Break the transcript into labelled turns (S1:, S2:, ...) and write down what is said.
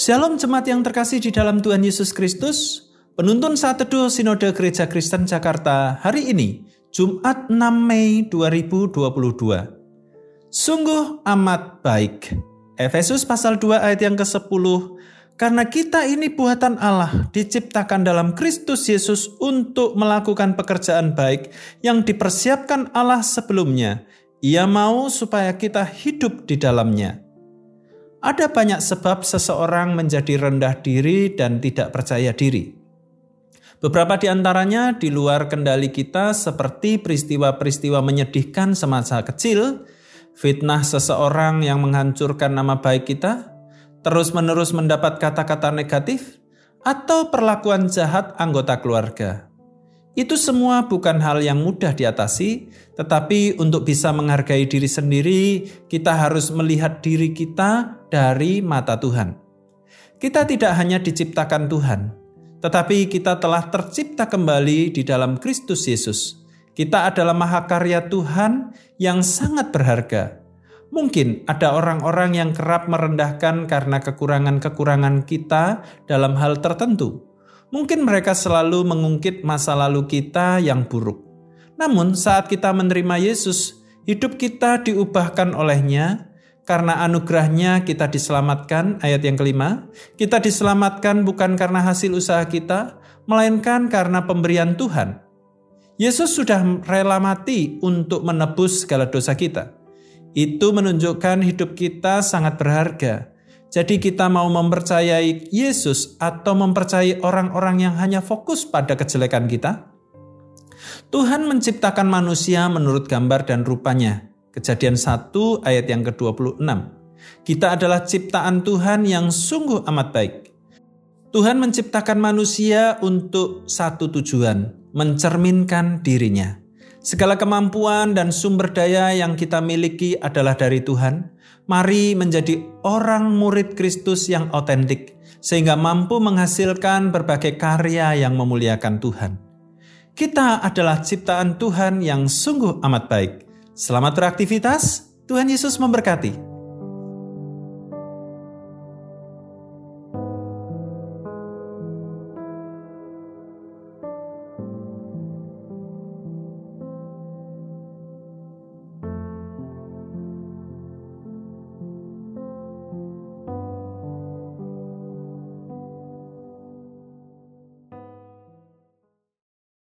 S1: Shalom jemaat yang terkasih di dalam Tuhan Yesus Kristus. Penuntun saat teduh Sinode Gereja Kristen Jakarta hari ini, Jumat 6 Mei 2022. Sungguh amat baik. Efesus pasal 2 ayat yang ke-10. Karena kita ini buatan Allah, diciptakan dalam Kristus Yesus untuk melakukan pekerjaan baik yang dipersiapkan Allah sebelumnya. Ia mau supaya kita hidup di dalamnya. Ada banyak sebab seseorang menjadi rendah diri dan tidak percaya diri. Beberapa di antaranya di luar kendali kita seperti peristiwa-peristiwa menyedihkan semasa kecil, fitnah seseorang yang menghancurkan nama baik kita, terus-menerus mendapat kata-kata negatif, atau perlakuan jahat anggota keluarga. Itu semua bukan hal yang mudah diatasi, tetapi untuk bisa menghargai diri sendiri, kita harus melihat diri kita dari mata Tuhan. Kita tidak hanya diciptakan Tuhan, tetapi kita telah tercipta kembali di dalam Kristus Yesus. Kita adalah mahakarya Tuhan yang sangat berharga. Mungkin ada orang-orang yang kerap merendahkan karena kekurangan-kekurangan kita dalam hal tertentu Mungkin mereka selalu mengungkit masa lalu kita yang buruk. Namun, saat kita menerima Yesus, hidup kita diubahkan olehnya. Karena anugerahnya kita diselamatkan, ayat yang kelima. Kita diselamatkan bukan karena hasil usaha kita, melainkan karena pemberian Tuhan. Yesus sudah rela mati untuk menebus segala dosa kita. Itu menunjukkan hidup kita sangat berharga jadi kita mau mempercayai Yesus atau mempercayai orang-orang yang hanya fokus pada kejelekan kita? Tuhan menciptakan manusia menurut gambar dan rupanya. Kejadian 1 ayat yang ke-26. Kita adalah ciptaan Tuhan yang sungguh amat baik. Tuhan menciptakan manusia untuk satu tujuan, mencerminkan dirinya. Segala kemampuan dan sumber daya yang kita miliki adalah dari Tuhan Mari menjadi orang murid Kristus yang otentik, sehingga mampu menghasilkan berbagai karya yang memuliakan Tuhan. Kita adalah ciptaan Tuhan yang sungguh amat baik. Selamat beraktivitas, Tuhan Yesus memberkati.